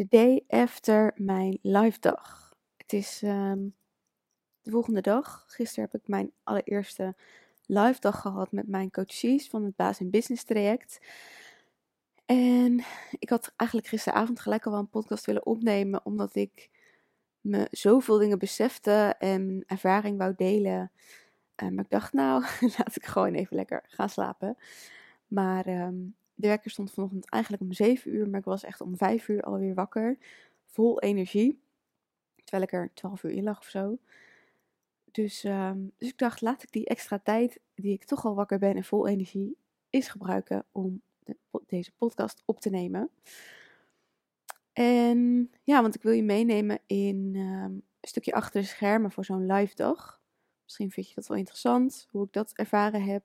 de day after mijn live dag. Het is ehm, de volgende dag. Gisteren heb ik mijn allereerste live dag gehad met mijn coaches van het Baas in Business traject. En ik had eigenlijk gisteravond gelijk al wel een podcast willen opnemen, omdat ik me zoveel dingen besefte en ervaring wou delen. Uh, maar ik dacht, nou, laat ik gewoon even lekker gaan slapen. Maar ehm, de wekker stond vanochtend eigenlijk om 7 uur, maar ik was echt om 5 uur alweer wakker. Vol energie. Terwijl ik er 12 uur in lag of zo. Dus, um, dus ik dacht, laat ik die extra tijd die ik toch al wakker ben en vol energie is gebruiken om de, deze podcast op te nemen. En ja, want ik wil je meenemen in um, een stukje achter de schermen voor zo'n live dag. Misschien vind je dat wel interessant, hoe ik dat ervaren heb.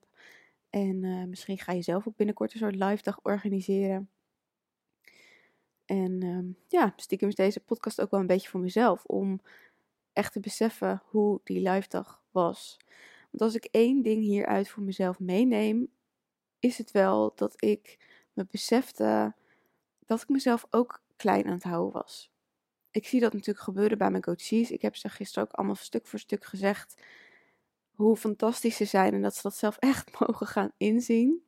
En uh, misschien ga je zelf ook binnenkort een soort live dag organiseren. En um, ja, stiekem is deze podcast ook wel een beetje voor mezelf. Om echt te beseffen hoe die live dag was. Want als ik één ding hieruit voor mezelf meeneem, is het wel dat ik me besefte dat ik mezelf ook klein aan het houden was. Ik zie dat natuurlijk gebeuren bij mijn coaches. Ik heb ze gisteren ook allemaal stuk voor stuk gezegd hoe fantastisch ze zijn en dat ze dat zelf echt mogen gaan inzien.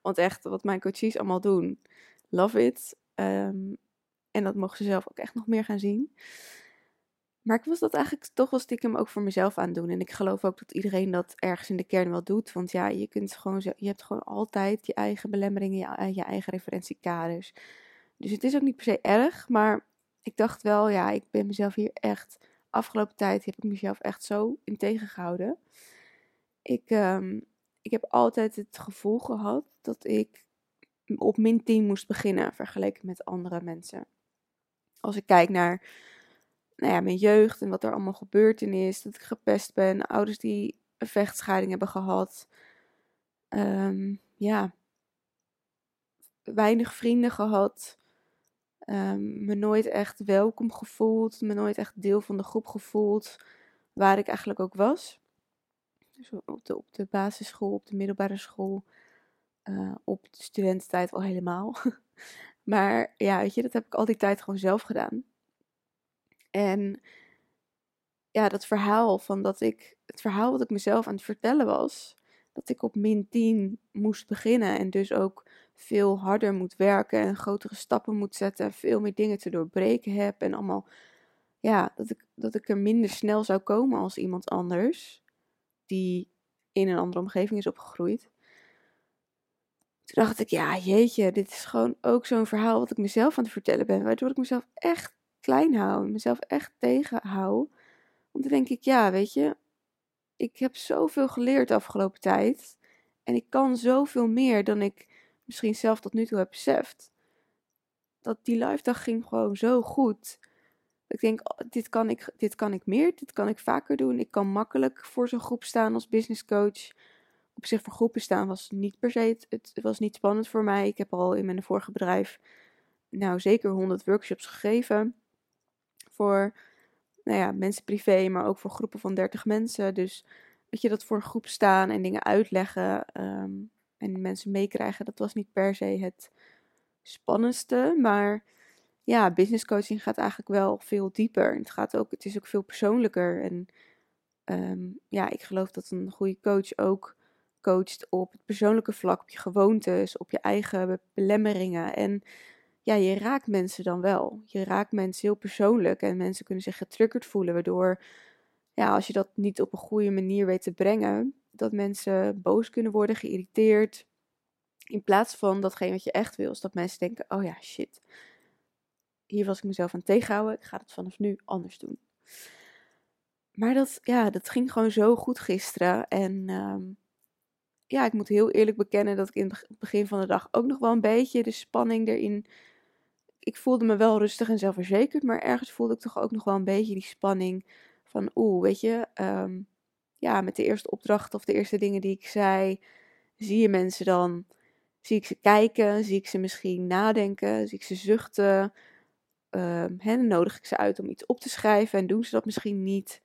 Want echt, wat mijn coaches allemaal doen, love it. Um, en dat mogen ze zelf ook echt nog meer gaan zien. Maar ik was dat eigenlijk toch wel stiekem ook voor mezelf aan doen. En ik geloof ook dat iedereen dat ergens in de kern wel doet. Want ja, je, kunt gewoon, je hebt gewoon altijd je eigen belemmeringen, je, je eigen referentiekaders. Dus het is ook niet per se erg. Maar ik dacht wel, ja, ik ben mezelf hier echt afgelopen tijd heb ik mezelf echt zo in tegengehouden. Ik, um, ik heb altijd het gevoel gehad dat ik op min 10 moest beginnen vergeleken met andere mensen. Als ik kijk naar nou ja, mijn jeugd en wat er allemaal gebeurd in is, dat ik gepest ben, ouders die een vechtscheiding hebben gehad. Um, ja, weinig vrienden gehad um, me nooit echt welkom gevoeld, me nooit echt deel van de groep gevoeld waar ik eigenlijk ook was. Dus op de, op de basisschool, op de middelbare school, uh, op de studententijd al helemaal. maar ja, weet je, dat heb ik al die tijd gewoon zelf gedaan. En ja, dat verhaal van dat ik, het verhaal wat ik mezelf aan het vertellen was, dat ik op min 10 moest beginnen en dus ook veel harder moet werken en grotere stappen moet zetten en veel meer dingen te doorbreken heb en allemaal, ja, dat ik, dat ik er minder snel zou komen als iemand anders die in een andere omgeving is opgegroeid. Toen dacht ik, ja, jeetje, dit is gewoon ook zo'n verhaal wat ik mezelf aan het vertellen ben, waardoor ik mezelf echt klein hou, mezelf echt tegenhoud. Want dan denk ik, ja, weet je, ik heb zoveel geleerd de afgelopen tijd. En ik kan zoveel meer dan ik misschien zelf tot nu toe heb beseft. Dat die live dag ging gewoon zo goed. Ik denk, oh, dit, kan ik, dit kan ik meer, dit kan ik vaker doen. Ik kan makkelijk voor zo'n groep staan als business coach. Op zich voor groepen staan was niet per se, het, het was niet spannend voor mij. Ik heb al in mijn vorige bedrijf nou zeker 100 workshops gegeven. Voor nou ja, mensen privé, maar ook voor groepen van 30 mensen. Dus weet je, dat voor een groep staan en dingen uitleggen um, en mensen meekrijgen, dat was niet per se het spannendste. Maar ja, business coaching gaat eigenlijk wel veel dieper. Het, gaat ook, het is ook veel persoonlijker. En um, ja, ik geloof dat een goede coach ook coacht op het persoonlijke vlak, op je gewoontes, op je eigen belemmeringen. En ja, je raakt mensen dan wel. Je raakt mensen heel persoonlijk en mensen kunnen zich getriggerd voelen, waardoor, ja, als je dat niet op een goede manier weet te brengen, dat mensen boos kunnen worden, geïrriteerd. In plaats van datgene wat je echt wil, is dat mensen denken: oh ja, shit. Hier was ik mezelf aan tegenhouden. Ik ga het vanaf nu anders doen. Maar dat, ja, dat ging gewoon zo goed gisteren. En um, ja, ik moet heel eerlijk bekennen dat ik in het begin van de dag ook nog wel een beetje de spanning erin. Ik voelde me wel rustig en zelfverzekerd, maar ergens voelde ik toch ook nog wel een beetje die spanning van, oeh, weet je, um, ja, met de eerste opdracht of de eerste dingen die ik zei, zie je mensen dan, zie ik ze kijken, zie ik ze misschien nadenken, zie ik ze zuchten. Hè, dan nodig ik ze uit om iets op te schrijven en doen ze dat misschien niet.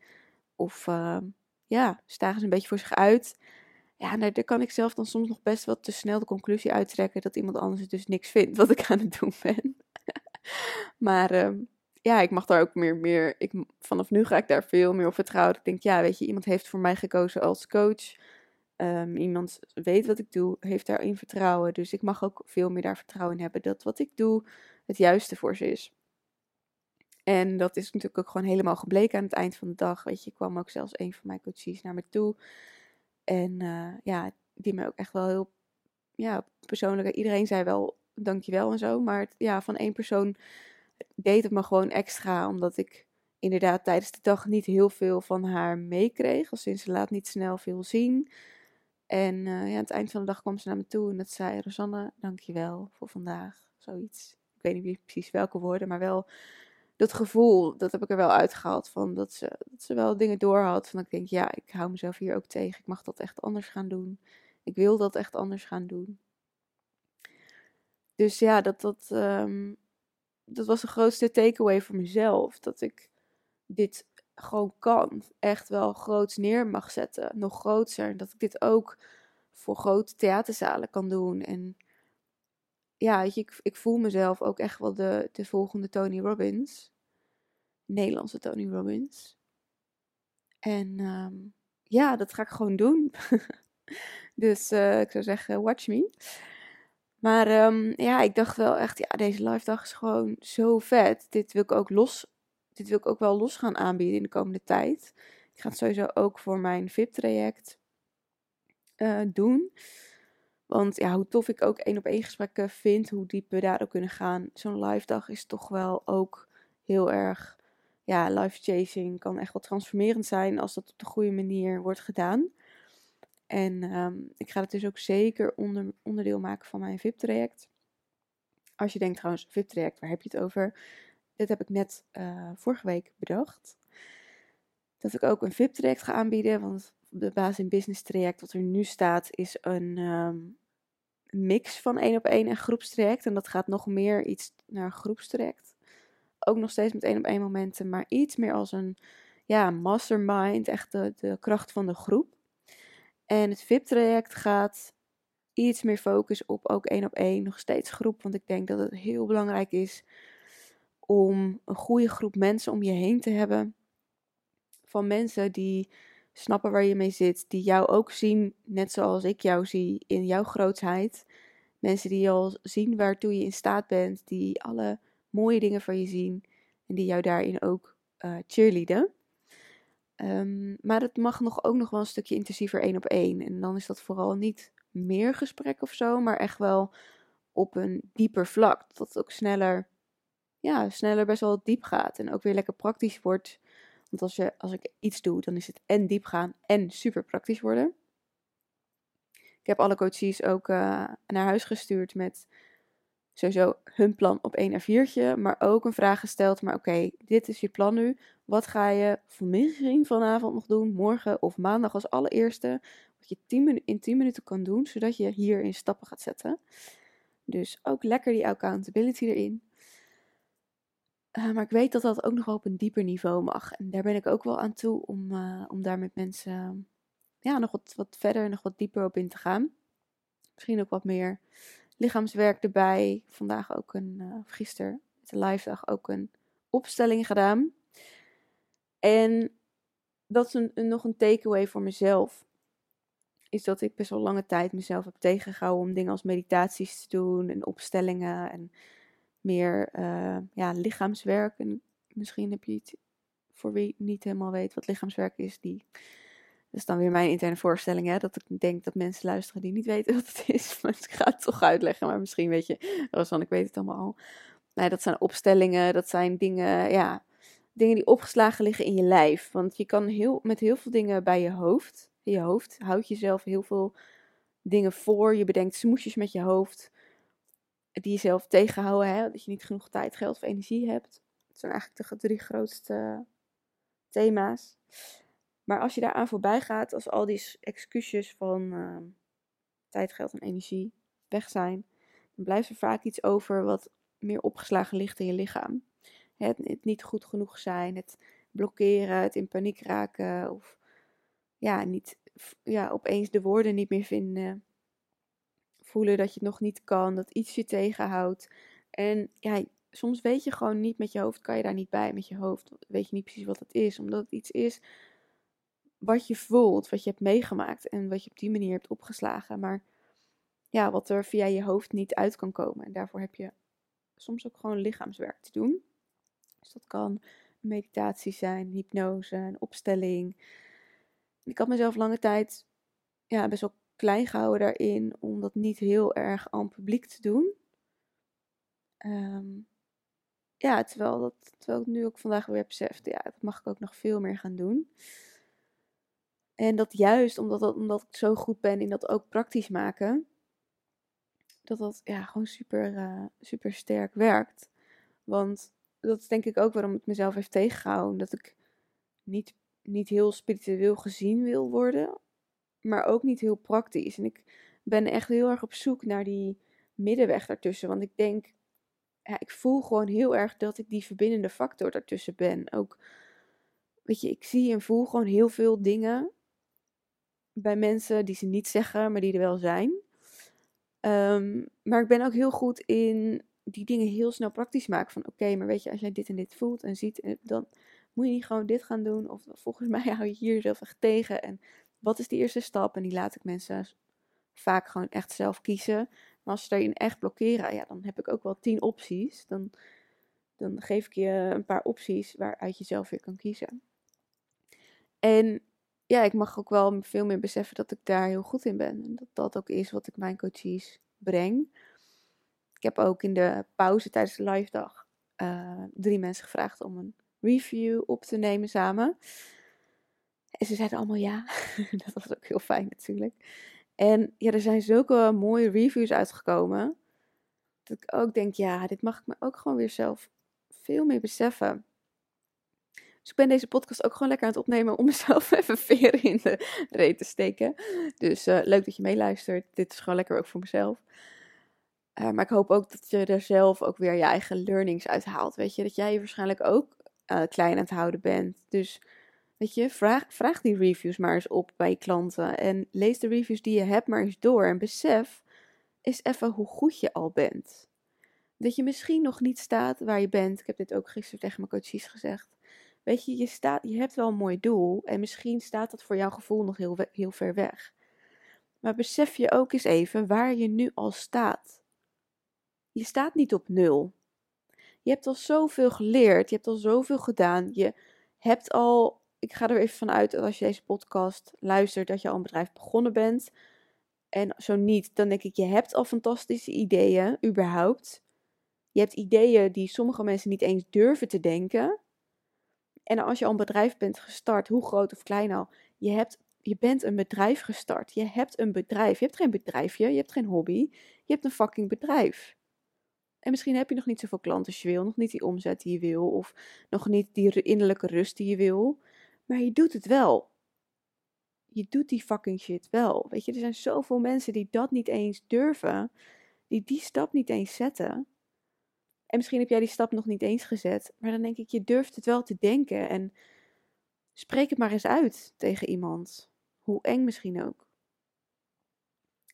Of uh, ja, stagen ze een beetje voor zich uit. Ja, nou, daar kan ik zelf dan soms nog best wel te snel de conclusie uittrekken dat iemand anders dus niks vindt wat ik aan het doen ben. maar ehm, ja, ik mag daar ook meer, meer ik, vanaf nu ga ik daar veel meer op vertrouwen. Ik denk, ja, weet je, iemand heeft voor mij gekozen als coach. Um, iemand weet wat ik doe, heeft daarin vertrouwen. Dus ik mag ook veel meer daar vertrouwen in hebben dat wat ik doe het juiste voor ze is. En dat is natuurlijk ook gewoon helemaal gebleken aan het eind van de dag. Weet je, kwam ook zelfs een van mijn coaches naar me toe. En uh, ja, die me ook echt wel heel ja, persoonlijk. Iedereen zei wel dankjewel en zo. Maar ja, van één persoon deed het me gewoon extra. Omdat ik inderdaad tijdens de dag niet heel veel van haar meekreeg. Al sinds ze laat niet snel veel zien. En uh, ja, aan het eind van de dag kwam ze naar me toe en dat zei: Rosanne, dankjewel voor vandaag. Zoiets. Ik weet niet precies welke woorden, maar wel dat gevoel, dat heb ik er wel uitgehaald van dat ze, dat ze wel dingen doorhad. Van ik denk, ja, ik hou mezelf hier ook tegen. Ik mag dat echt anders gaan doen. Ik wil dat echt anders gaan doen. Dus ja, dat, dat, um, dat was de grootste takeaway voor mezelf. Dat ik dit gewoon kan. Echt wel groots neer mag zetten. Nog groter. Dat ik dit ook voor grote theaterzalen kan doen. En ja, weet je, ik, ik voel mezelf ook echt wel de, de volgende Tony Robbins. Nederlandse Tony Robbins. En um, ja, dat ga ik gewoon doen. dus uh, ik zou zeggen, watch me. Maar um, ja, ik dacht wel echt, ja, deze live dag is gewoon zo vet. Dit wil ik ook los, dit wil ik ook wel los gaan aanbieden in de komende tijd. Ik ga het sowieso ook voor mijn VIP-traject uh, doen. Want ja, hoe tof ik ook één op één gesprekken vind, hoe diep we daar ook kunnen gaan. Zo'n live dag is toch wel ook heel erg, ja, life chasing kan echt wel transformerend zijn als dat op de goede manier wordt gedaan. En um, ik ga het dus ook zeker onder, onderdeel maken van mijn VIP-traject. Als je denkt trouwens, VIP-traject, waar heb je het over? Dit heb ik net uh, vorige week bedacht. Dat ik ook een VIP-traject ga aanbieden. Want de basis in business traject wat er nu staat is een um, mix van één op één en groepstraject. En dat gaat nog meer iets naar groepstraject. Ook nog steeds met één op één momenten, maar iets meer als een ja, mastermind, echt de, de kracht van de groep. En het VIP-traject gaat iets meer focus op ook één op één, nog steeds groep. Want ik denk dat het heel belangrijk is om een goede groep mensen om je heen te hebben. Van mensen die snappen waar je mee zit, die jou ook zien, net zoals ik jou zie, in jouw grootheid. Mensen die al zien waartoe je in staat bent, die alle mooie dingen van je zien en die jou daarin ook uh, cheerleaden. Um, maar het mag nog, ook nog wel een stukje intensiever één op één. En dan is dat vooral niet meer gesprek of zo, maar echt wel op een dieper vlak. Dat het ook sneller, ja, sneller best wel diep gaat en ook weer lekker praktisch wordt. Want als, je, als ik iets doe, dan is het en diep gaan en super praktisch worden. Ik heb alle coaches ook uh, naar huis gestuurd met sowieso hun plan op 1 A4'tje, maar ook een vraag gesteld. Maar oké, dit is je plan nu. Wat ga je misschien vanavond nog doen, morgen of maandag als allereerste? Wat je 10 in 10 minuten kan doen, zodat je hierin stappen gaat zetten. Dus ook lekker die accountability erin. Uh, maar ik weet dat dat ook nog wel op een dieper niveau mag. En daar ben ik ook wel aan toe om, uh, om daar met mensen ja, nog wat, wat verder, nog wat dieper op in te gaan. Misschien ook wat meer lichaamswerk erbij. Vandaag ook een, uh, gisteren, met de live dag, ook een opstelling gedaan. En dat is een, nog een takeaway voor mezelf. Is dat ik best wel lange tijd mezelf heb tegengehouden om dingen als meditaties te doen en opstellingen en meer uh, ja, lichaamswerk. En misschien heb je het, voor wie niet helemaal weet wat lichaamswerk is, die is dan weer mijn interne voorstelling, hè, dat ik denk dat mensen luisteren die niet weten wat het is. Maar ik ga het toch uitleggen, maar misschien weet je, Rosan, ik weet het allemaal al. Nee, dat zijn opstellingen, dat zijn dingen, ja, dingen die opgeslagen liggen in je lijf. Want je kan heel, met heel veel dingen bij je hoofd, in je hoofd, houd jezelf heel veel dingen voor. Je bedenkt smoesjes met je hoofd, die jezelf tegenhouden, hè, dat je niet genoeg tijd, geld of energie hebt. Dat zijn eigenlijk de drie grootste thema's. Maar als je daaraan voorbij gaat, als al die excuses van uh, tijd, geld en energie weg zijn, dan blijft er vaak iets over wat meer opgeslagen ligt in je lichaam. Het, het, niet goed genoeg zijn, het blokkeren, het in paniek raken of ja, niet, ja, opeens de woorden niet meer vinden. Voelen dat je het nog niet kan, dat iets je tegenhoudt. En ja, soms weet je gewoon niet met je hoofd, kan je daar niet bij met je hoofd. Weet je niet precies wat het is, omdat het iets is wat je voelt, wat je hebt meegemaakt en wat je op die manier hebt opgeslagen. Maar ja, wat er via je hoofd niet uit kan komen. En daarvoor heb je soms ook gewoon lichaamswerk te doen. Dus dat kan meditatie zijn, hypnose, een opstelling. Ik had mezelf lange tijd ja, best wel klein gehouden daarin om dat niet heel erg aan publiek te doen. Ehm, ja, terwijl, dat, terwijl ik nu ook vandaag weer besefte, ja, dat mag ik ook nog veel meer gaan doen. En dat juist omdat, dat, omdat ik zo goed ben in dat ook praktisch maken, dat dat ja, gewoon super, uh, super sterk werkt. Want dat is denk ik ook waarom het mezelf heeft tegengehouden. Dat ik niet, niet heel spiritueel gezien wil worden, maar ook niet heel praktisch. En ik ben echt heel erg op zoek naar die middenweg daartussen. Want ik denk, ja, ik voel gewoon heel erg dat ik die verbindende factor daartussen ben. Ook, weet je, ik zie en voel gewoon heel veel dingen bij mensen die ze niet zeggen, maar die er wel zijn. Ehm, maar ik ben ook heel goed in die dingen heel snel praktisch maken. Van oké, maar weet je, als jij dit en dit voelt en ziet, eh, dan moet je niet gewoon dit gaan doen. Of volgens mij hou je hier zelf echt tegen. En wat is de eerste stap? En die laat ik mensen vaak gewoon echt zelf kiezen. Maar als ze daarin echt blokkeren, ja, dan heb ik ook wel tien opties. Dan, dan geef ik je een paar opties waaruit je zelf weer kan kiezen. En ja, ik mag ook wel veel meer beseffen dat ik daar heel goed in ben. En dat dat ook is wat ik mijn coaches breng. Ik heb ook in de pauze tijdens de live dag uh, drie mensen gevraagd om een review op te nemen samen. En ze zeiden allemaal ja. dat was ook heel fijn natuurlijk. En ja, er zijn zulke mooie reviews uitgekomen. Dat ik ook denk, ja, dit mag ik me ook gewoon weer zelf veel meer beseffen. Dus ik ben deze podcast ook gewoon lekker aan het opnemen om mezelf even veren in de reet te steken. Dus uh, leuk dat je meeluistert. Dit is gewoon lekker ook voor mezelf. Uh, maar ik hoop ook dat je er zelf ook weer je eigen learnings uit haalt. Weet je, dat jij je waarschijnlijk ook uh, klein aan het houden bent. Dus weet je, vraag, vraag die reviews maar eens op bij je klanten. En lees de reviews die je hebt maar eens door. En besef eens even hoe goed je al bent. Dat je misschien nog niet staat waar je bent. Ik heb dit ook gisteren tegen mijn coaches gezegd. Weet je, je, staat, je hebt wel een mooi doel en misschien staat dat voor jouw gevoel nog heel, heel ver weg. Maar besef je ook eens even waar je nu al staat. Je staat niet op nul. Je hebt al zoveel geleerd, je hebt al zoveel gedaan. Je hebt al, ik ga er even vanuit dat als je deze podcast luistert, dat je al een bedrijf begonnen bent. En zo niet, dan denk ik, je hebt al fantastische ideeën, überhaupt. Je hebt ideeën die sommige mensen niet eens durven te denken. En als je al een bedrijf bent gestart, hoe groot of klein al, je, hebt, je bent een bedrijf gestart. Je hebt een bedrijf. Je hebt geen bedrijfje, je hebt geen hobby. Je hebt een fucking bedrijf. En misschien heb je nog niet zoveel klanten als je wil, nog niet die omzet die je wil, of nog niet die innerlijke rust die je wil. Maar je doet het wel. Je doet die fucking shit wel. Weet je, er zijn zoveel mensen die dat niet eens durven, die die stap niet eens zetten. En misschien heb jij die stap nog niet eens gezet. Maar dan denk ik, je durft het wel te denken. En spreek het maar eens uit tegen iemand. Hoe eng misschien ook.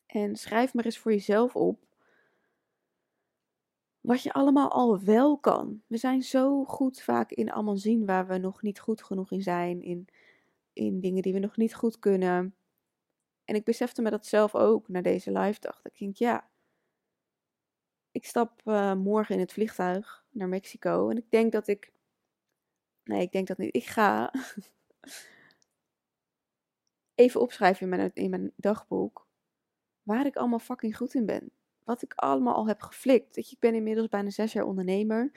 En schrijf maar eens voor jezelf op. Wat je allemaal al wel kan. We zijn zo goed vaak in allemaal zien waar we nog niet goed genoeg in zijn. In, in dingen die we nog niet goed kunnen. En ik besefte me dat zelf ook na deze live dag. Dat ik denk, ja, ik stap uh, morgen in het vliegtuig naar Mexico. En ik denk dat ik. Nee, ik denk dat niet. Ik ga even opschrijven in mijn, in mijn dagboek. Waar ik allemaal fucking goed in ben. Wat ik allemaal al heb geflikt. ik ben inmiddels bijna zes jaar ondernemer.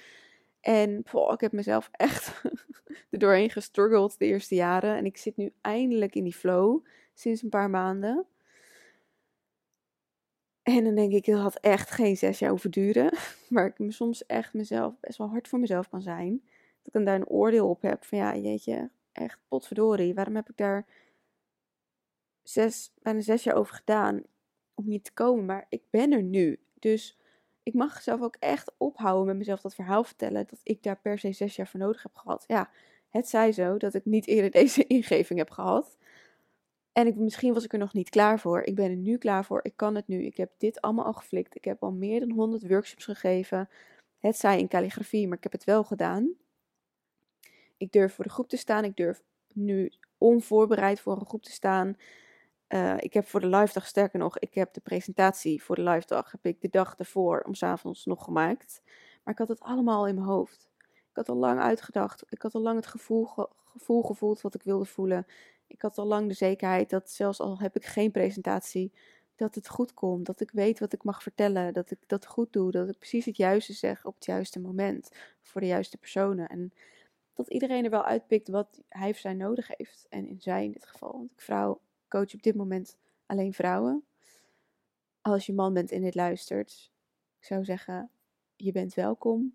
En ik heb mezelf echt er doorheen gestruggeld de eerste jaren. En ik zit nu eindelijk in die flow sinds een paar maanden. En dan denk ik, dat had echt geen zes jaar hoeven duren. Maar ik me soms echt mezelf best wel hard voor mezelf kan zijn. Dat ik daar een oordeel op heb van ja, jeetje, echt potverdorie. Waarom heb ik daar zes, bijna zes jaar over gedaan om hier te komen? Maar ik ben er nu. Dus ik mag zelf ook echt ophouden met mezelf dat verhaal vertellen. Dat ik daar per se zes jaar voor nodig heb gehad. Ja, het zij zo dat ik niet eerder deze ingeving heb gehad. En ik, misschien was ik er nog niet klaar voor. Ik ben er nu klaar voor. Ik kan het nu. Ik heb dit allemaal al geflikt. Ik heb al meer dan 100 workshops gegeven. Het zij in calligrafie, maar ik heb het wel gedaan. Ik durf voor de groep te staan. Ik durf nu onvoorbereid voor een groep te staan. Uh, ik heb voor de live dag, sterker nog, ik heb de presentatie voor de live dag, heb ik de dag ervoor om s'avonds nog gemaakt. Maar ik had het allemaal in mijn hoofd. Ik had al lang uitgedacht. Ik had al lang het gevoel, gevoel gevoeld wat ik wilde voelen. Ik had al lang de zekerheid dat zelfs al heb ik geen presentatie, dat het goed komt. Dat ik weet wat ik mag vertellen. Dat ik dat goed doe. Dat ik precies het juiste zeg op het juiste moment. Voor de juiste personen. En dat iedereen er wel uitpikt wat hij of zij nodig heeft. En in zij in dit geval. Want ik vrouw, coach op dit moment alleen vrouwen. Als je man bent en dit luistert, ik zou zeggen, je bent welkom.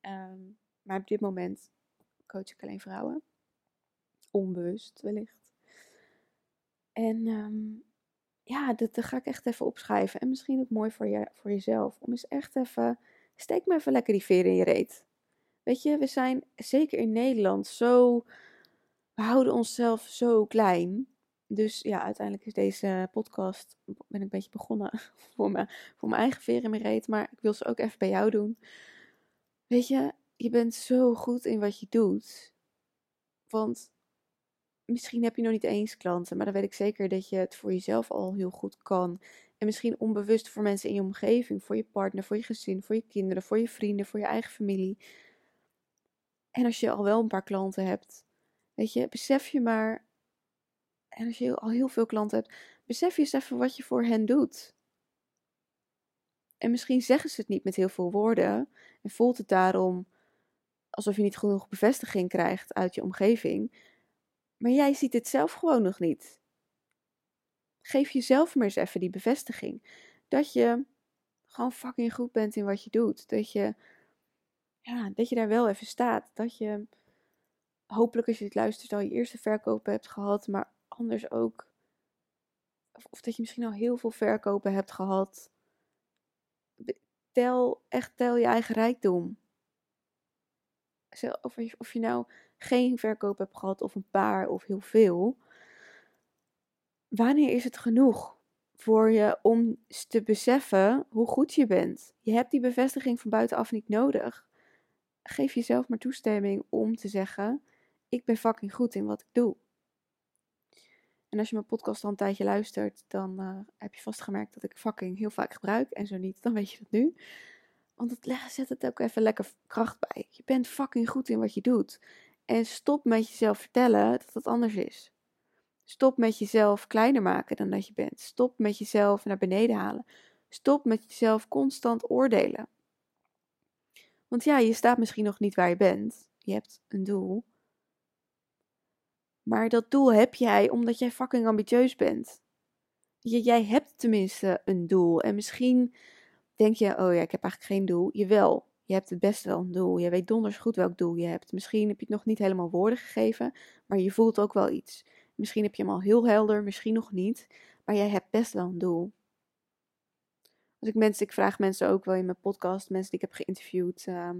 Ehm, maar op dit moment coach ik alleen vrouwen. Onbewust wellicht. En ehm, ja, dat, dat, ga ik echt even opschrijven. En misschien ook mooi voor, je, voor jezelf. Om eens echt even, steek me even lekker die veren in je reet. Weet je, we zijn zeker in Nederland zo, we houden onszelf zo klein. Dus ja, uiteindelijk is deze podcast, ben ik een beetje begonnen voor, me, voor mijn eigen veren in mijn reet. Maar ik wil ze ook even bij jou doen. Weet je, je bent zo goed in wat je doet. Want misschien heb je nog niet eens klanten, maar dan weet ik zeker dat je het voor jezelf al heel goed kan. En misschien onbewust voor mensen in je omgeving, voor je partner, voor je gezin, voor je kinderen, voor je vrienden, voor je eigen familie. En als je al wel een paar klanten hebt, weet je, besef je maar. En als je al heel veel klanten hebt, besef je eens even wat je voor hen doet. En misschien zeggen ze het niet met heel veel woorden en voelt het daarom alsof je niet genoeg bevestiging krijgt uit je omgeving. Maar jij ziet het zelf gewoon nog niet. Geef jezelf maar eens even die bevestiging. Dat je gewoon fucking goed bent in wat je doet. Dat je, ja, dat je daar wel even staat. Dat je hopelijk als je het luistert al je eerste verkopen hebt gehad. Maar anders ook. Of, dat je misschien al heel veel verkopen hebt gehad. Tel, echt tel je eigen rijkdom. Of of je nou geen verkoop hebt gehad of een paar of heel veel. Wanneer is het genoeg voor je om te beseffen hoe goed je bent? Je hebt die bevestiging van buitenaf niet nodig. Geef jezelf maar toestemming om te zeggen: Ik ben fucking goed in wat ik doe. En als je mijn podcast al een tijdje luistert, dan uh, heb je vast gemerkt dat ik fucking heel vaak gebruik. En zo niet, dan weet je dat nu. Want het zet het ook even lekker kracht bij. Je bent fucking goed in wat je doet. En stop met jezelf vertellen dat het anders is. Stop met jezelf kleiner maken dan dat je bent. Stop met jezelf naar beneden halen. Stop met jezelf constant oordelen. Want ja, je staat misschien nog niet waar je bent. Je hebt een doel. Maar dat doel heb jij omdat jij fucking ambitieus bent. jij hebt tenminste een doel. En misschien denk je, oh ja, ik heb eigenlijk geen doel. Jawel, je hebt het best wel een doel. Je weet donders goed welk doel je hebt. Misschien heb je het nog niet helemaal woorden gegeven, maar je voelt ook wel iets. Misschien heb je hem al heel helder, misschien nog niet, maar jij hebt best wel een doel. Als ik mensen, ik vraag mensen ook wel in mijn podcast, mensen die ik heb geïnterviewd, uh,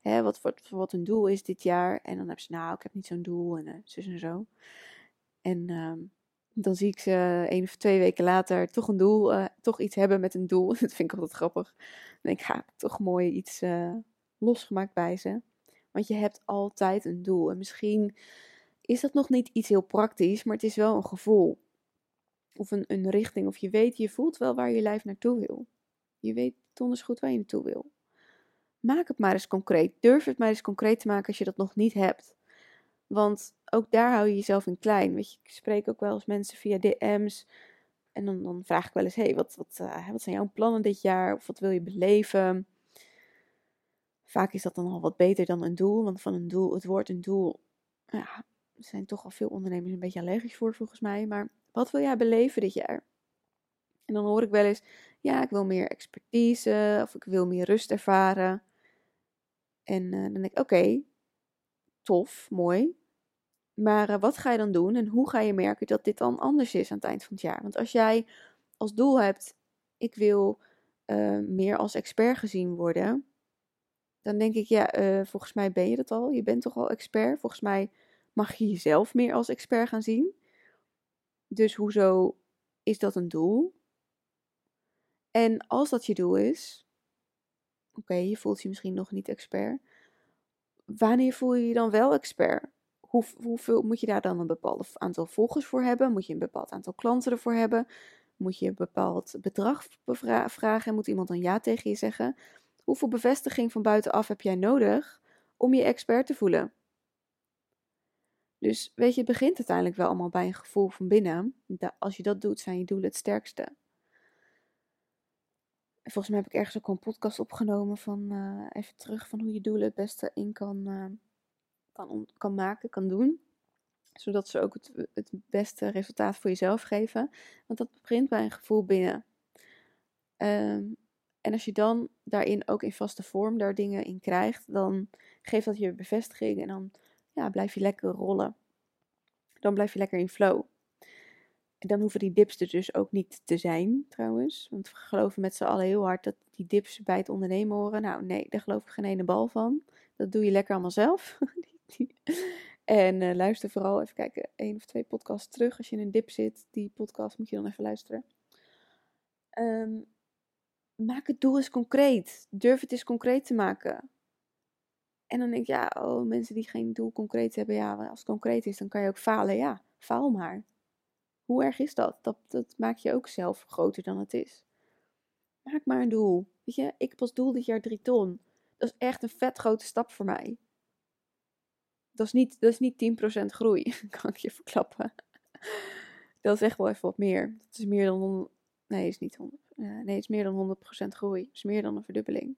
hè, wat, wat, wat hun doel is dit jaar. En dan hebben ze, nou, ik heb niet zo'n doel en uh, zus en zo. En uh, dan zie ik ze één of twee weken later toch een doel, uh, toch iets hebben met een doel. Dat vind ik altijd grappig. Dan denk ik, ga toch mooi iets uh, losgemaakt bij ze. Want je hebt altijd een doel. En misschien is dat nog niet iets heel praktisch, maar het is wel een gevoel. Of een, een richting. Of je weet, je voelt wel waar je lijf naartoe wil. Je weet donders goed waar je naartoe wil. Maak het maar eens concreet. Durf het maar eens concreet te maken als je dat nog niet hebt. Want ook daar hou je jezelf in klein. Weet je, ik spreek ook wel eens mensen via DM's. En dan, dan vraag ik wel eens: hey, wat, wat, uh, wat zijn jouw plannen dit jaar? Of wat wil je beleven? Vaak is dat dan al wat beter dan een doel. Want van een doel, het woord een doel, ja, er zijn toch al veel ondernemers een beetje allergisch voor, volgens mij. Maar wat wil jij beleven dit jaar? En dan hoor ik wel eens: ja, ik wil meer expertise. Of ik wil meer rust ervaren. En uh, dan denk ik: oké, tof, mooi. Maar uh, wat ga je dan doen en hoe ga je merken dat dit dan anders is aan het eind van het jaar? Want als jij als doel hebt, ik wil uh, meer als expert gezien worden, dan denk ik, ja, uh, volgens mij ben je dat al. Je bent toch al expert? Volgens mij mag je jezelf meer als expert gaan zien. Dus hoezo is dat een doel? En als dat je doel is, Oké, je voelt je misschien nog niet expert. Wanneer voel je je dan wel expert? Hoe, hoeveel moet je daar dan een bepaald aantal volgers voor hebben? Moet je een bepaald aantal klanten ervoor hebben? Moet je een bepaald bedrag vragen en moet iemand dan ja tegen je zeggen? Hoeveel bevestiging van buitenaf heb jij nodig om je expert te voelen? Dus weet je, het begint uiteindelijk wel allemaal bij een gevoel van binnen. Als je dat doet, zijn je doelen het sterkste. Volgens mij heb ik ergens ook een podcast opgenomen van uh, even terug van hoe je doelen het beste in kan, uh, kan, kan maken, kan doen. Zodat ze ook het, het beste resultaat voor jezelf geven. Want dat begint bij een gevoel binnen. Um, en als je dan daarin ook in vaste vorm daar dingen in krijgt, dan geeft dat je bevestiging en dan ja, blijf je lekker rollen. Dan blijf je lekker in flow. Dan hoeven die dips er dus ook niet te zijn, trouwens. Want we geloven met z'n allen heel hard dat die dips bij het ondernemen horen. Nou, nee, daar geloof ik geen ene bal van. Dat doe je lekker allemaal zelf. en uh, luister vooral even kijken, één of twee podcasts terug. Als je in een dip zit, die podcast moet je dan even luisteren. Um, maak het doel eens concreet. Durf het eens concreet te maken. En dan denk ik, ja, oh, mensen die geen doel concreet hebben, ja, als het concreet is, dan kan je ook falen. Ja, faal maar. Hoe erg is dat? Dat, dat maak je ook zelf groter dan het is. Maak maar een doel. Weet je, ik als doel dit jaar drie ton. Dat is echt een vet grote stap voor mij. Dat is niet, dat is niet 10% groei, kan ik je verklappen. Dat is echt wel even wat meer. Dat is meer dan, nee, is niet 100. Uh, nee, het is meer dan 100% groei. Het is meer dan een verdubbeling.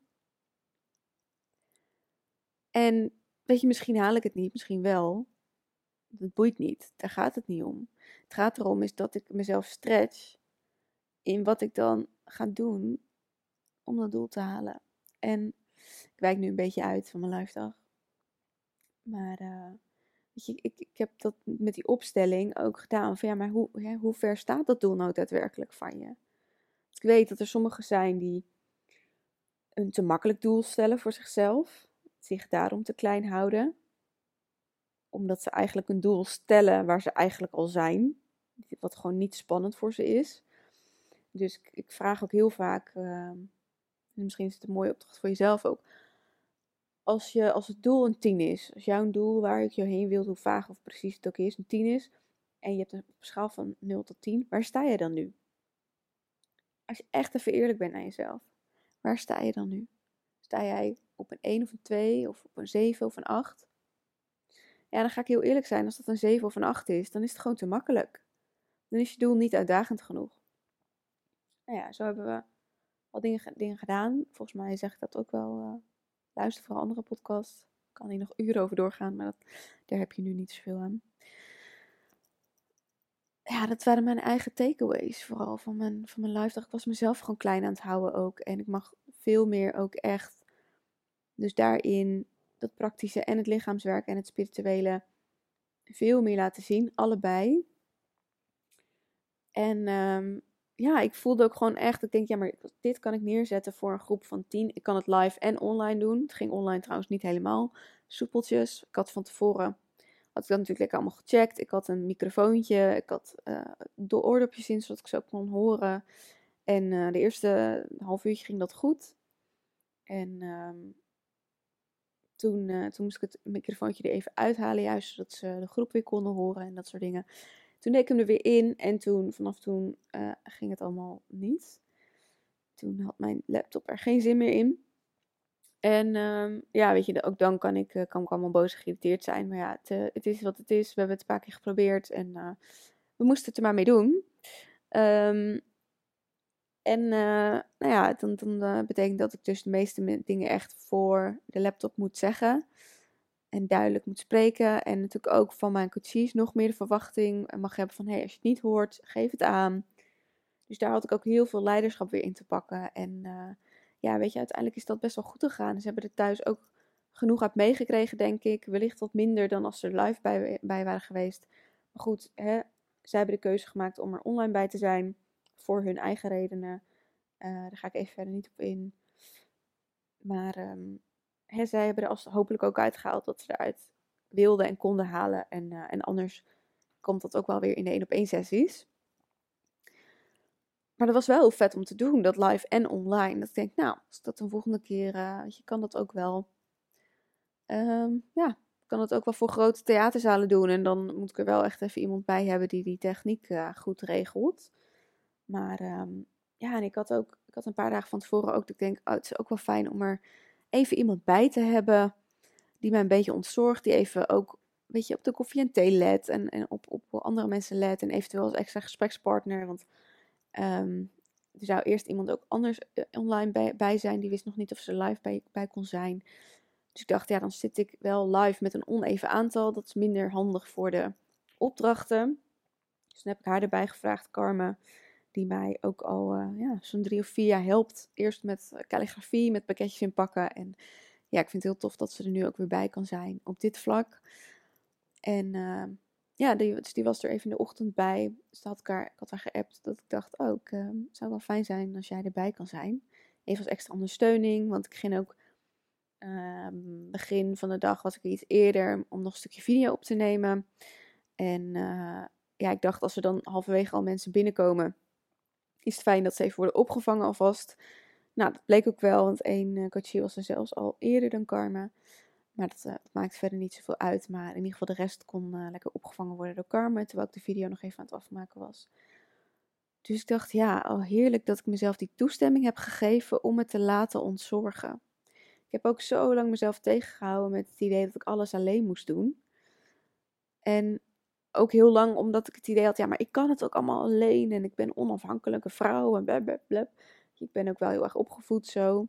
En weet je, misschien haal ik het niet, misschien wel. Dat boeit niet. Daar gaat het niet om. Het gaat erom is dat ik mezelf stretch in wat ik dan ga doen om dat doel te halen. En ik wijk nu een beetje uit van mijn live Maar uh, weet je, ik, ik heb dat met die opstelling ook gedaan. Van ja, maar hoe, hoe ver staat dat doel nou daadwerkelijk van je? Ik weet dat er sommigen zijn die een te makkelijk doel stellen voor zichzelf, zich daarom te klein houden, omdat ze eigenlijk een doel stellen waar ze eigenlijk al zijn, wat gewoon niet spannend voor ze is. Dus ik, vraag ook heel vaak, uh, misschien is het een mooie opdracht voor jezelf ook, als, je, als het doel een 10 is, als jouw doel waar ik je heen wil, hoe vaag of precies het ook is, een 10 is, en je hebt een schaal van 0 tot 10, waar sta je dan nu? als je echt even eerlijk bent naar jezelf, waar sta je dan nu? Sta jij op een 1 of een 2 of op een 7 of een 8? Ja, dan ga ik heel eerlijk zijn. Als dat een 7 of een 8 is, dan is het gewoon te makkelijk. Dan is je doel niet uitdagend genoeg. Nou ja, zo hebben we al dingen, dingen gedaan. Volgens mij zeg ik dat ook wel. Uh, luister voor andere podcasts. Ik kan hier nog uren over doorgaan, maar dat, daar heb je nu niet zoveel aan ja, dat waren mijn eigen takeaways. Vooral van mijn, van mijn live. Ik was mezelf gewoon klein aan het houden ook. En ik mag veel meer ook echt. Dus daarin dat praktische en het lichaamswerk en het spirituele veel meer laten zien. Allebei. En um, ja, ik voelde ook gewoon echt. Ik denk, ja, maar dit kan ik neerzetten voor een groep van tien. Ik kan het live en online doen. Het ging online trouwens niet helemaal soepeltjes. Ik had van tevoren had ik dat natuurlijk lekker allemaal gecheckt. Ik had een microfoontje, ik had uh, de oordopjes in, zodat ik ze ook kon horen. En uh, de eerste half uurtje ging dat goed. En um, toen, uh, toen moest ik het microfoontje er even uithalen, juist zodat ze de groep weer konden horen en dat soort dingen. Toen deed ik hem er weer in en toen, vanaf toen ging het allemaal niet. Toen had mijn laptop er geen zin meer in. En um, ja, weet je, ook dan kan ik, uh, kan ik allemaal boos geïrriteerd zijn. Maar ja, het, het, is wat het is. We hebben het een paar keer geprobeerd en we moesten het er maar mee doen. Um, en nou ja, dan, dan betekent dat ik dus de meeste dingen echt voor de laptop moet zeggen. En duidelijk moet spreken. En natuurlijk ook van mijn coaches nog meer de verwachting mag hebben van... hé, hey, als je het niet hoort, geef het aan. Dus daar had ik ook heel veel leiderschap weer in te pakken. En ja, weet je, uiteindelijk is dat best wel goed gegaan. Ze hebben er thuis ook genoeg uit meegekregen, denk ik. Wellicht wat minder dan als ze er live bij, bij waren geweest. Maar goed, hè, zij hebben de keuze gemaakt om er online bij te zijn. Voor hun eigen redenen. Uh, daar ga ik even verder niet op in. Maar um, zij hebben er als, hopelijk ook uitgehaald dat ze eruit wilden en konden halen. En, uh, en anders komt dat ook wel weer in de één op één sessies. maar dat was wel heel vet om te doen, dat live en online. Dat ik denk, nou, als dat een volgende keer, uh, je kan dat ook wel, um, ja, kan het ook wel voor grote theaterzalen doen. En dan moet ik er wel echt even iemand bij hebben die die techniek goed regelt. Maar um, ja, en ik had ook, ik had een paar dagen van tevoren ook, dat ik denk, oh, het is ook wel fijn om er even iemand bij te hebben die mij een beetje ontzorgt, die even ook weet je, op de koffie en thee let en, en op, op andere mensen let en eventueel als extra gesprekspartner. Want um, er zou eerst iemand ook anders eh, online bij, bij, zijn, die wist nog niet of ze live bij, bij kon zijn. Dus ik dacht, ja, dan zit ik wel live met een oneven aantal. Dat is minder handig voor de opdrachten. Dus dan heb ik haar erbij gevraagd, Carmen, die mij ook al uh, ja, zo'n drie of vier jaar helpt. Eerst met calligrafie, met pakketjes inpakken. En ja, ik vind het heel tof dat ze er nu ook weer bij kan zijn op dit vlak. En uh, ja, die, dus die was er even in de ochtend bij. Dus had ik, haar, ik had haar geappt dat ik dacht, oh, uh, zou wel fijn zijn als jij erbij kan zijn. Even als extra ondersteuning, want ik ging ook uh, begin van de dag was ik iets eerder om nog een stukje video op te nemen. En ja, ik dacht als er dan halverwege al mensen binnenkomen, is het fijn dat ze even worden opgevangen alvast. Nou, dat bleek ook wel, want één uh, coachie was er zelfs al eerder dan Karma. Maar dat, uh, dat, maakt verder niet zoveel uit. Maar in ieder geval de rest kon uh, lekker opgevangen worden door Carmen. Terwijl ik de video nog even aan het afmaken was. Dus ik dacht, ja, al heerlijk dat ik mezelf die toestemming heb gegeven om het te laten ontzorgen. Ik heb ook zo lang mezelf tegengehouden met het idee dat ik alles alleen moest doen. En ook heel lang omdat ik het idee had, ja, maar ik kan het ook allemaal alleen. En ik ben onafhankelijke vrouw en blablabla. Ik ben ook wel heel erg opgevoed zo.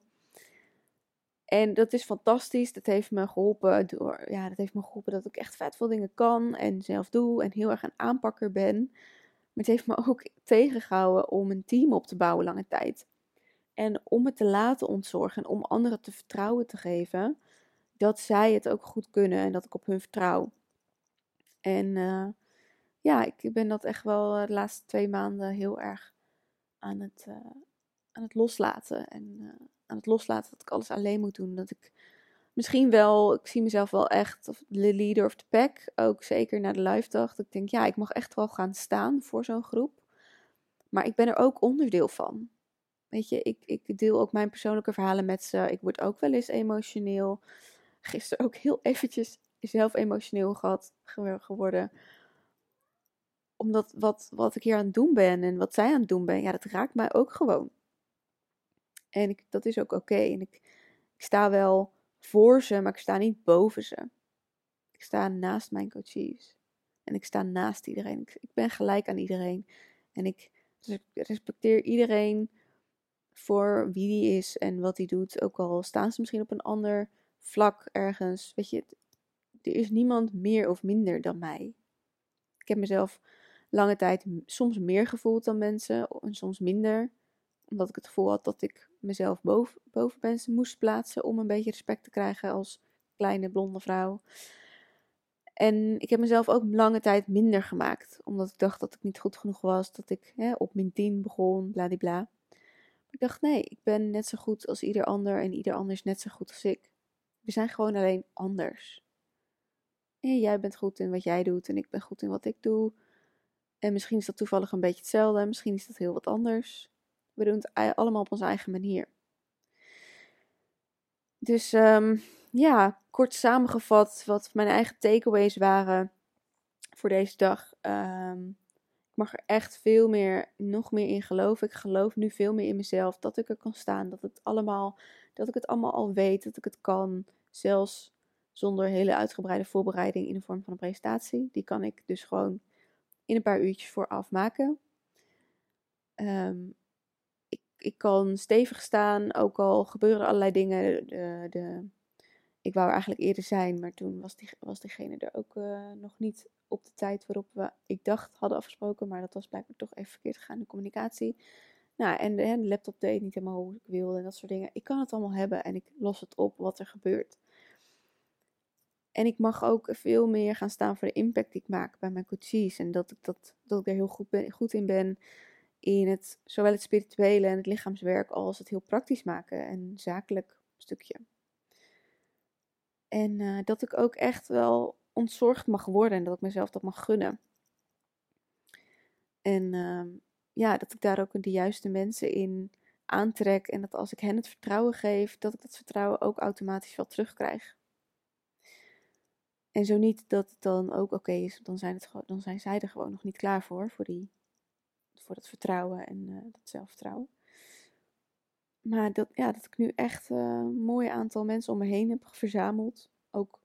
En dat is fantastisch. Dat heeft me geholpen door, ja, dat heeft me geholpen dat ik echt vet veel dingen kan en zelf doe en heel erg een aanpakker ben. Maar het heeft me ook tegengehouden om een team op te bouwen lange tijd. En om het te laten ontzorgen en om anderen te vertrouwen te geven dat zij het ook goed kunnen en dat ik op hun vertrouw. En uh, ja, ik ben dat echt wel eh, de laatste twee maanden heel erg aan het, uh, aan het loslaten. En aan het loslaten dat ik alles alleen moet doen. Dat ik misschien wel, ik zie mezelf wel echt of de leader of the pack. Ook zeker na de live dag. Dat ik denk, ja, ik mag echt wel gaan staan voor zo'n groep. Maar ik ben er ook onderdeel van. Weet je, ik, ik deel ook mijn persoonlijke verhalen met ze. Ik word ook wel eens emotioneel. Gisteren ook heel eventjes zelf emotioneel gehad, geworden. Omdat wat, wat ik hier aan het doen ben en wat zij aan het doen ben, ja, dat raakt mij ook gewoon. En ik, dat is ook oké. En ik, ik sta wel voor ze, maar ik sta niet boven ze. Ik sta naast mijn coaches. En ik sta naast iedereen. Ik, ben gelijk aan iedereen. En ik respecteer iedereen voor wie die is en wat hij doet. Ook al staan ze misschien op een ander vlak ergens. Weet je, er is niemand meer of minder dan mij. Ik heb mezelf lange tijd soms meer gevoeld dan mensen en soms minder. Omdat ik het gevoel had dat ik mezelf boven, boven mensen moest plaatsen om een beetje respect te krijgen als kleine blonde vrouw. En ik heb mezelf ook lange tijd minder gemaakt, omdat ik dacht dat ik niet goed genoeg was, dat ik hè, op min 10 begon, bladibla. Ik dacht, nee, ik ben net zo goed als ieder ander en ieder ander is net zo goed als ik. We zijn gewoon alleen anders. En jij bent goed in wat jij doet en ik ben goed in wat ik doe. En misschien is dat toevallig een beetje hetzelfde, misschien is dat heel wat anders. We doen het allemaal op onze eigen manier. Dus um, ja, kort samengevat wat mijn eigen takeaways waren voor deze dag. Um, ik mag er echt veel meer, nog meer in geloven. Ik geloof nu veel meer in mezelf. Dat ik er kan staan. Dat, het allemaal, dat ik het allemaal al weet. Dat ik het kan. Zelfs zonder hele uitgebreide voorbereiding in de vorm van een presentatie. Die kan ik dus gewoon in een paar uurtjes vooraf maken. Um, ik kan stevig staan, ook al gebeuren allerlei dingen. De, ik wou eigenlijk eerder zijn, maar toen was, die, was diegene er ook uh, nog niet op de tijd waarop we, ik dacht, hadden afgesproken. Maar dat was blijkbaar toch even verkeerd gegaan de communicatie. Nou, en de laptop deed niet helemaal hoe ik wilde en dat soort dingen. Ik kan het allemaal hebben en ik los het op wat er gebeurt. En ik mag ook veel meer gaan staan voor de impact die ik maak bij mijn coaches. En dat ik, dat, dat ik er heel goed, goed in ben in het, zowel het spirituele en het lichaamswerk als het heel praktisch maken en zakelijk stukje. En uh, dat ik ook echt wel ontzorgd mag worden en dat ik mezelf dat mag gunnen. En uh, ja, dat ik daar ook de juiste mensen in aantrek. En dat als ik hen het vertrouwen geef, dat ik dat vertrouwen ook automatisch wel terugkrijg. En zo niet dat het dan ook oké is, dan zijn, het, dan zijn zij er gewoon nog niet klaar voor, voor, die, voor dat vertrouwen en uh, dat zelfvertrouwen. Maar dat, ja, dat ik nu echt uh, een mooi aantal mensen om me heen heb verzameld. Ook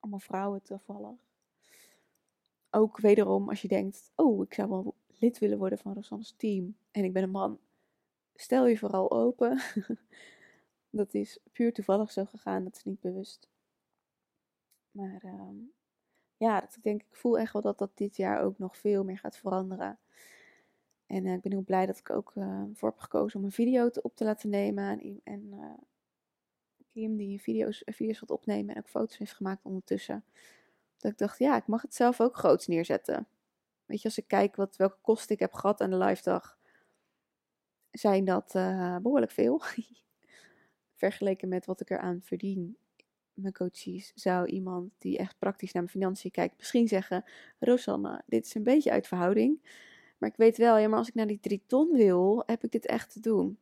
allemaal vrouwen toevallig. Ook wederom als je denkt, oh, ik zou wel lid willen worden van Rosanne's team. En ik ben een man. Stel je vooral open. dat is puur toevallig zo gegaan, dat is niet bewust. Maar ehm, ja, dat, ik denk, ik voel echt wel dat dat dit jaar ook nog veel meer gaat veranderen. En uh, ik ben heel blij dat ik ook uh, voor heb gekozen om een video te, op te laten nemen. En, en uh, Kim die video's, video's gaat opnemen en ook foto's heeft gemaakt ondertussen. Dat ik dacht, ja, ik mag het zelf ook groots neerzetten. Weet je, als ik kijk wat, welke kosten ik heb gehad aan de live dag, zijn dat behoorlijk veel. Vergeleken met wat ik eraan verdien mijn coaches zou iemand die echt praktisch naar mijn financiën kijkt misschien zeggen: Rosanne, dit is een beetje uit verhouding. Maar ik weet wel, ja, maar als ik naar die drie ton wil, heb ik dit echt te doen.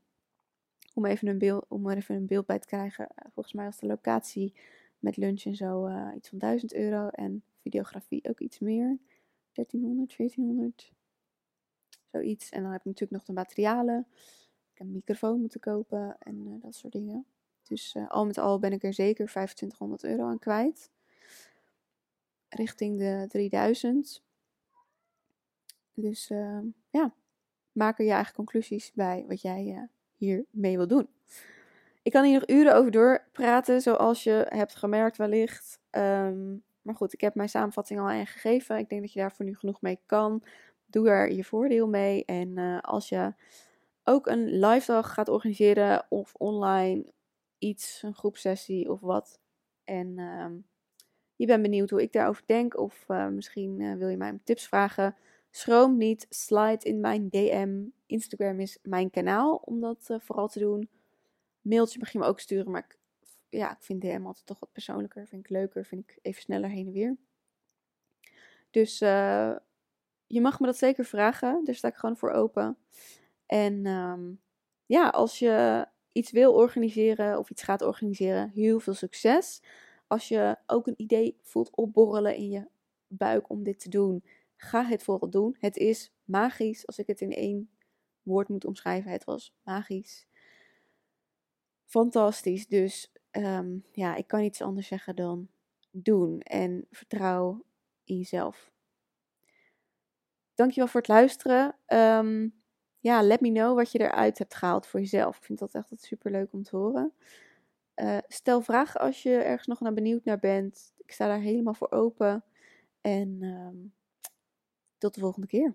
Om, even een beeld, om er even een beeld bij te krijgen. Eh, volgens mij was de locatie met lunch en zo uh, iets van 1000 euro. En videografie ook iets meer. 1300, 1400. Zoiets. En dan heb ik natuurlijk nog de materialen. Ik heb een microfoon moeten kopen en uh, dat soort dingen. Dus uh, al met al ben ik er zeker 2500 euro aan kwijt. Richting de 3000. Dus uh, ja, maak er je eigen conclusies bij wat jij uh, hier mee wil doen. Ik kan hier nog uren over doorpraten, zoals je hebt gemerkt wellicht. Um, maar goed, ik heb mijn samenvatting al aangegeven. Ik denk dat je daar voor nu genoeg mee kan. Doe er je voordeel mee. En als je ook een live dag gaat organiseren of online iets, een groepsessie of wat. En uh, je bent benieuwd hoe ik daarover denk. Of uh, misschien uh, wil je mij tips vragen. Schroom niet, slide in mijn DM. Instagram is mijn kanaal om dat uh, vooral te doen. Mailtje mag je me ook sturen, maar ik, ja, ik vind DM altijd toch wat persoonlijker. Vind ik leuker, vind ik even sneller heen en weer. Dus je mag me dat zeker vragen. Daar sta ik gewoon voor open. En um, ja, als je iets wil organiseren of iets gaat organiseren, heel veel succes. Als je ook een idee voelt opborrelen in je buik om dit te doen, ga het vooral doen. Het is magisch. Als ik het in één woord moet omschrijven, het was magisch. Fantastisch. Dus ehm, ja, ik kan niets anders zeggen dan doen en vertrouw in jezelf. Dankjewel voor het luisteren. Um, ja, let me know wat je eruit hebt gehaald voor jezelf. Ik vind dat echt super leuk om te horen. Uh, stel vragen als je ergens nog naar benieuwd naar bent. Ik sta daar helemaal voor open. En um, tot de volgende keer.